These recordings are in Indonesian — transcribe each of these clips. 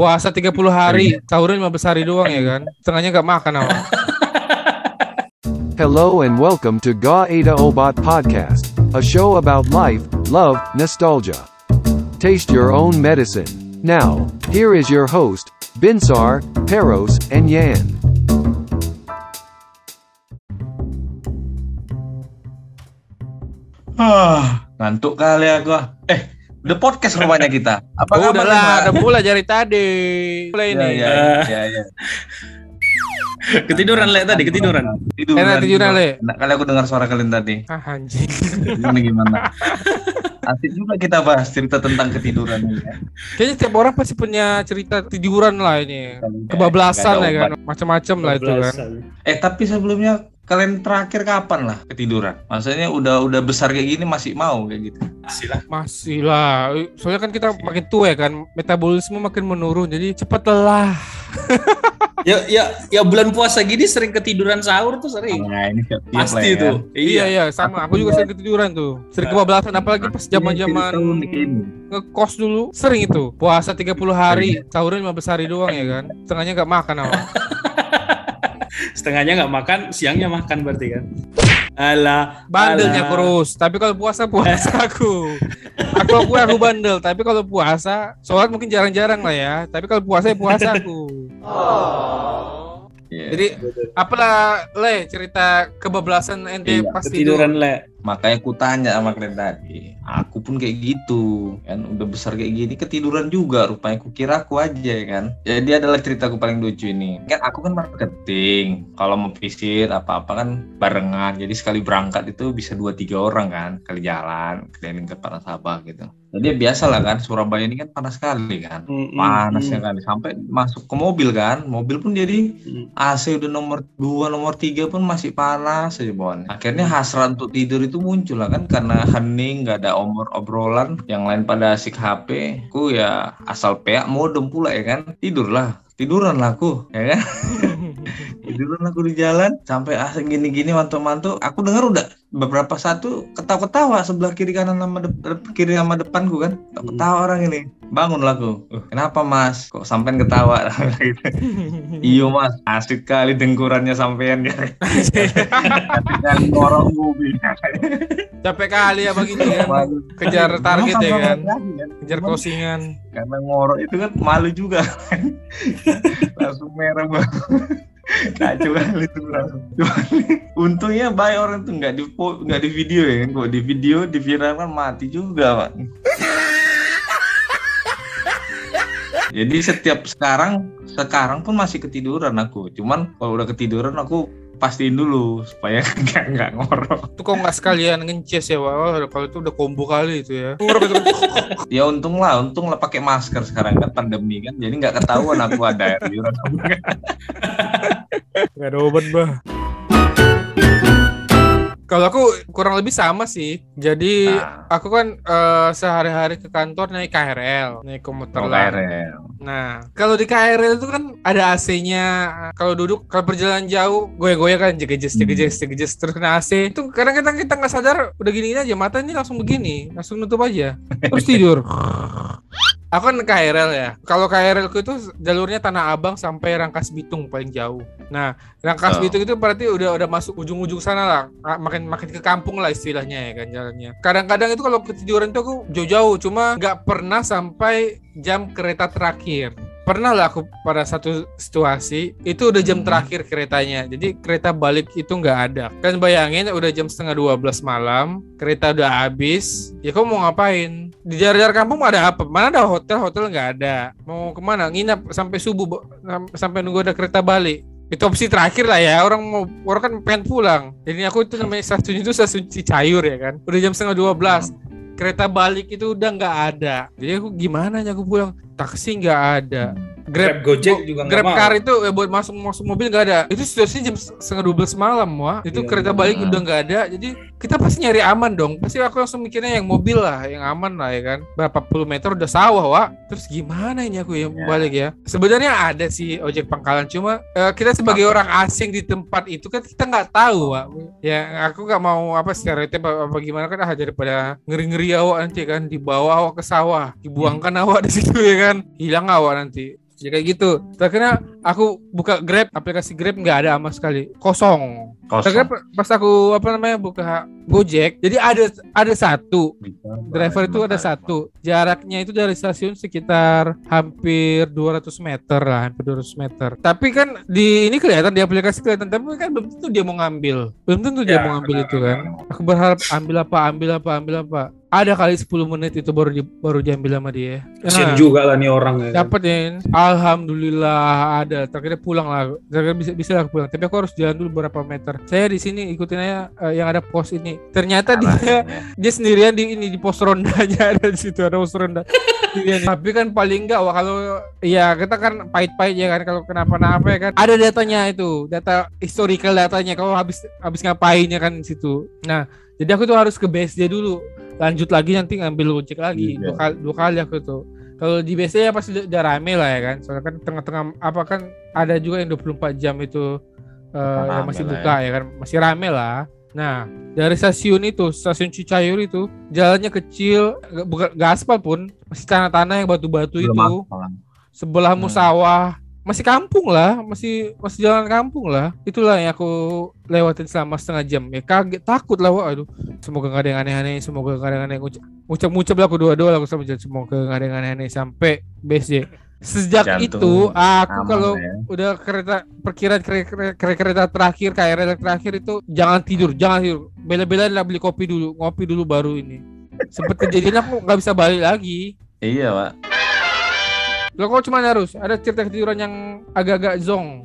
Puasa 30 hari, sahurnya 15 hari doang ya kan. Setengahnya nggak makan awak. Hello and welcome to Ga Ada Obat Podcast, a show about life, love, nostalgia. Taste your own medicine. Now, here is your host, Binsar, Peros, and Yan. Ah, ngantuk kali aku. ah. Eh, udah podcast rumahnya kita. Apa Oh, udah lah, udah mulai dari tadi. Mulai Ya, ini. ya, ya, ya. Ketiduran le tadi, ketiduran. Tiduran, Enak tiduran, Le. Enak kali aku dengar suara kalian tadi. Ah, anjing. Gimana gimana? Asik juga kita bahas cerita tentang ketiduran ini. ya. Kayaknya setiap orang pasti punya cerita tiduran lah ini. Kebablasan Nggak ada ya kan. Macam-macam lah itu kan. Eh, tapi sebelumnya kalian terakhir kapan lah ketiduran? Maksudnya udah udah besar kayak gini masih mau kayak gitu. Silah. Masih lah. Soalnya kan kita makin tua ya kan. Metabolisme makin menurun. Jadi cepat lelah. Ya, ya, ya bulan puasa gini sering ketiduran sahur tuh sering. Nah, ini siap Pasti tuh. Iya iya sama. Aku juga sering ketiduran tuh. Sering kebablasan apalagi pas zaman-zaman ngekos dulu. Sering itu. Puasa 30 hari, sahurnya 15 hari doang ya kan. Setengahnya nggak makan awak. Setengahnya nggak makan, siangnya makan berarti kan. Alah. Bandelnya kurus. Tapi kalau puasa puasa aku. Aku aku aku bandel. Tapi kalau puasa, sholat mungkin jarang-jarang lah ya. Tapi kalau puasa ya puasa aku. Iya. Jadi apalah le cerita kebablasan ente Iya, pas tidur. Ketiduran le. Makanya aku tanya sama kalian tadi. Aku pun kayak gitu. Kan udah besar kayak gini ketiduran juga rupanya. Aku kira aku aja ya kan. Jadi adalah ceritaku paling lucu ini. Kan aku kan marketing. Kalau mau visit apa-apa kan barengan. Jadi sekali berangkat itu bisa dua tiga orang kan. Kali jalan keliling ke Sabah gitu. Jadi ya biasa lah kan Surabaya ini kan panas sekali kan. Mm, mm, Panasnya mm. kan sampai masuk ke mobil kan. Mobil pun jadi Mm. AC udah nomor 2, nomor 3 pun masih panas aja Bon. Akhirnya hasrat untuk tidur itu muncul lah kan karena hening, nggak ada omor obrolan, yang lain pada asik HP, ku ya asal peak modem pula ya kan. Tidurlah, tiduran lah aku, ya kan. tiduran aku di jalan sampai asik gini-gini mantu-mantu. Aku dengar udah beberapa satu ketawa-ketawa sebelah kiri kanan sama dep- kiri sama depanku kan. Ketawa orang ini. Bangun lah aku. "Uh, kenapa mas? Kok sampean ketawa? Gitu. Iyo mas, asik kali dengkurannya sampean ya. Dengan ngorok mobil. Capek kali ya begini kan. Kejar target ya kan. Kejar Cuman closingan. Karena ngorok itu kan malu juga. langsung merah banget. Kacau kali itu Untungnya baik orang tuh nggak di nggak di video ya. Kok di video di viral kan mati juga pak. Jadi setiap sekarang sekarang pun masih ketiduran aku. Cuman kalau udah ketiduran aku pastiin dulu supaya nggak nggak ngorok. Itu kok nggak sekalian ngences ya? Oh, kalau itu udah combo kali itu ya. Ngorok itu. Ya untung lah, untung lah pakai masker sekarang kan pandemi kan. Jadi nggak ketahuan aku ada air. Gak ada obat bah. Kalau aku kurang lebih sama sih. Jadi Nah. aku kan eh, sehari-hari ke kantor naik KRL, naik komuter lain. KRL. Nah, kalau di KRL itu kan ada AC-nya. Kalau duduk, kalau perjalanan jauh, goyang-goyang kan, jegejes, jegejes, jegejes, terus kena AC. Itu kadang-kadang kita nggak sadar, udah gini-gini aja, mata ini langsung begini, langsung nutup aja, terus tidur. Aku kan KRL ya. Kalau KRL ku itu jalurnya Tanah Abang sampai Rangkas Bitung paling jauh. Nah, Rangkas Oh. Bitung itu berarti udah udah masuk ujung-ujung sana lah. Ah, Makin makin ke kampung lah istilahnya ya kan jalannya. Kadang-kadang itu kalau ketiduran itu aku jauh-jauh, cuma nggak pernah sampai jam kereta terakhir. Pernah lah aku pada satu situasi itu udah jam Hmm. terakhir keretanya. Jadi kereta balik itu nggak ada. Kan bayangin udah jam setengah 12 malam, kereta udah habis. Ya kamu mau ngapain? Di jar-jar kampung ada apa? Mana ada hotel? Hotel nggak ada. Mau ke mana? Nginap sampai subuh sampai nunggu ada kereta balik. Itu opsi terakhir lah ya. Orang mau orang kan pengen pulang. Jadi aku itu namanya stasiun itu stasiun Cicayur ya kan. Udah jam setengah 12 kereta balik itu udah nggak ada. Jadi aku gimana ya aku pulang? Taksi nggak ada. Grab Gojek juga nggak Grab car itu eh, buat masuk masuk mobil nggak ada. Itu situasinya jam setengah 12 malam, wah. Itu Iya, kereta iya. balik udah nggak ada. Jadi kita pasti nyari aman dong. Pasti aku langsung mikirnya yang mobil lah, yang aman lah ya kan. Berapa puluh meter udah sawah, wah. Terus gimana ini aku yang Ya. balik ya? Sebenarnya ada sih ojek pangkalan, cuma eh, kita sebagai orang asing di tempat itu kan kita nggak tahu, wah. Ya aku nggak mau apa stereotip apa, apa gimana kan ah daripada ngeri-ngeri awak nanti kan dibawa awak ke sawah, dibuangkan awak di situ ya kan. Hilang awak nanti. Jadi kayak gitu. Terkena aku buka Grab, aplikasi Grab nggak ada sama sekali, kosong. Kosong. pas aku apa namanya buka Gojek, jadi ada ada satu driver itu ada satu. Jaraknya itu dari stasiun sekitar hampir 200 meter lah, hampir 200 meter. Tapi kan di ini kelihatan di aplikasi kelihatan, tapi kan belum tentu dia mau ngambil. Belum tentu dia Ya, mau ngambil itu kan. Aku berharap ambil apa, ambil apa, ambil apa. Ada kali 10 menit itu baru di, baru diambil sama dia. Kasian Nah, juga lah nih orang ya. Dapat ya. Alhamdulillah ada. Terakhir pulang lah. Terakhir bisa bisa lah aku pulang. Tapi aku harus jalan dulu beberapa meter. Saya di sini ikutin aja eh, yang ada pos ini. Ternyata dia dia sendirian di ini di pos rondanya ada di situ ada pos ronda. Sendirian. Tapi kan paling enggak wah, kalau ya kita kan pahit-pahit ya kan kalau kenapa-napa ya kan. Ada datanya itu, data historical datanya kalau habis habis ngapain ya kan di situ. Nah, jadi aku tuh harus ke BSD dulu. Lanjut lagi nanti ngambil ojek lagi. Iya. Dua kali, dua kali aku tuh. Kalau di BSD ya pasti udah- rame lah ya kan. Soalnya kan tengah-tengah apa kan ada juga yang 24 jam itu eh, yang masih buka ya. kan. Masih rame lah. Nah, dari stasiun itu, stasiun Cicayur itu, jalannya kecil, bukan nggak aspal pun, masih tanah-tanah yang batu-batu itu. Sebelahmu Hmm. sawah, masih kampung lah, masih masih jalan kampung lah. Itulah yang aku lewatin selama setengah jam. Ya kaget, takut lah, wah, aduh. Semoga nggak ada yang aneh-aneh, semoga nggak ada yang aneh. Ngucap-ngucap lah aku dua-dua lah aku sama jalan. Semoga nggak ada yang aneh-aneh sampai BSD. Sejak Jantung itu, aku kalau ya. udah kereta perkiraan kereta, kereta, kereta terakhir KRL terakhir itu jangan tidur, jangan tidur. Bela-belain lah beli kopi dulu, ngopi dulu baru ini. Sempet kejadian aku nggak bisa balik lagi. Iya, Pak. Lo kok cuma harus ada cerita ketiduran yang agak-agak zong.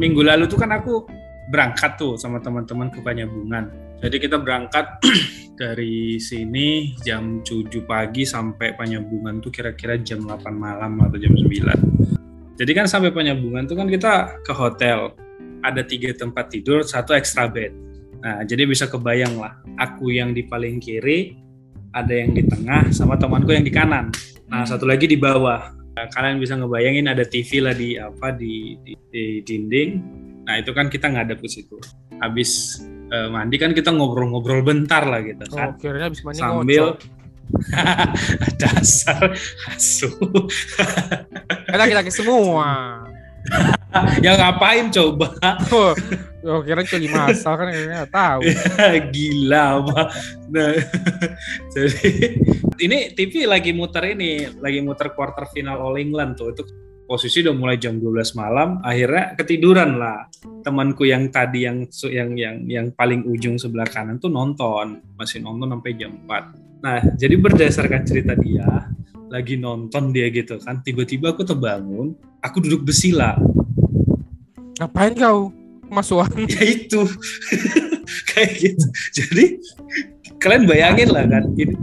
Minggu lalu tuh kan aku berangkat tuh sama teman-teman ke Panyabungan. Jadi kita berangkat dari sini jam 7 pagi sampai Panyabungan tuh kira-kira jam 8 malam atau jam 9. Jadi kan sampai Panyabungan tuh kan kita ke hotel. Ada tiga tempat tidur, satu extra bed. Nah, jadi bisa kebayang lah. Aku yang di paling kiri, ada yang di tengah, sama temanku yang di kanan. Nah, satu lagi di bawah. Nah, kalian bisa ngebayangin ada TV lah di apa di, di, di dinding. Nah, itu kan kita ngadep ke situ. Habis eh, mandi kan kita ngobrol-ngobrol bentar lah gitu Oh, kan. kira habis mandi Sambil dasar asu. Kan laki-laki semua. ya ngapain coba? Oh, oh kira coli masal kan nggak tahu. Gila apa. Nah, jadi ini TV lagi muter ini, lagi muter quarter final All England tuh. Itu posisi udah mulai jam 12 malam, akhirnya ketiduran lah. Temanku yang tadi yang yang yang yang paling ujung sebelah kanan tuh nonton, masih nonton sampai jam 4. Nah, jadi berdasarkan cerita dia, lagi nonton dia gitu kan, tiba-tiba aku terbangun, aku duduk bersila. Ngapain kau? Masuan. ya itu kayak gitu jadi kalian bayangin lah kan ini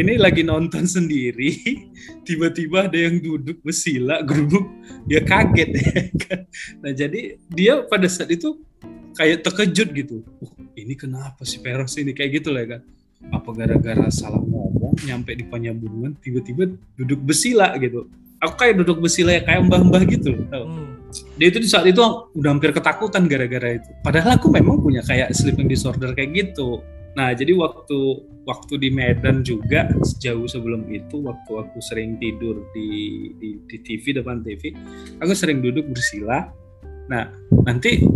ini lagi nonton sendiri tiba-tiba ada yang duduk bersila geruduk dia kaget ya kan? Nah jadi dia pada saat itu kayak terkejut gitu. "Uh, ini kenapa sih Peros ini? Kayak gitu lah kan? Apa gara-gara salah ngomong nyampe di penyambungan tiba-tiba duduk bersila gitu. Aku kayak duduk bersila ya kayak mbah-mbah gitu loh tau. Hmm. dia itu di saat itu udah hampir ketakutan gara-gara itu. Padahal aku memang punya kayak sleeping disorder kayak gitu. Nah, jadi waktu waktu di Medan juga sejauh sebelum itu waktu aku sering tidur di di, di TV depan TV, aku sering duduk bersila. Nah, nanti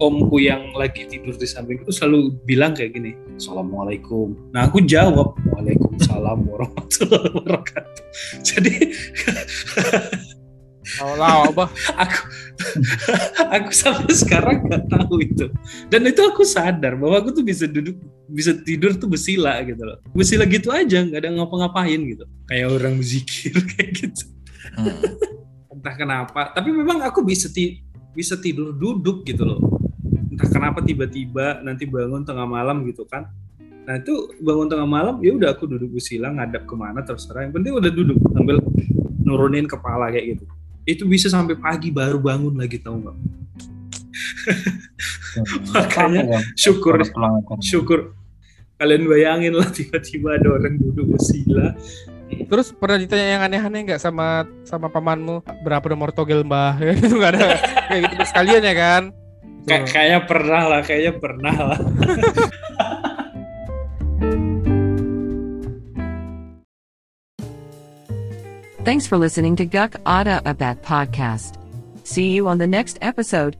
omku yang lagi tidur di samping itu selalu bilang kayak gini, Assalamualaikum. Nah, aku jawab, Waalaikumsalam warahmatullahi wabarakatuh. Jadi Lawa bah. aku aku sampai sekarang nggak tahu itu. Dan itu aku sadar bahwa aku tuh bisa duduk bisa tidur tuh bersila gitu loh. Bersila gitu aja nggak ada ngapa-ngapain gitu. Kayak orang berzikir kayak gitu. Hmm. entah kenapa. Tapi memang aku bisa ti bisa tidur duduk gitu loh. Entah kenapa tiba-tiba nanti bangun tengah malam gitu kan. Nah itu bangun tengah malam ya udah aku duduk bersila ngadap ke mana terserah. Yang penting udah duduk sambil nurunin kepala kayak gitu itu bisa sampai pagi baru bangun lagi tahu nggak? Makanya Apa ya? syukur syukur kalian bayangin lah tiba-tiba ada orang duduk bersila. Terus pernah ditanya yang aneh-aneh nggak sama sama pamanmu? Berapa nomor togel mbah? itu nggak ada. Kayak gitu sekalian ya kan? Kay- kayaknya pernah lah kayaknya pernah lah Thanks for listening to Guk Ada Abat podcast. See you on the next episode.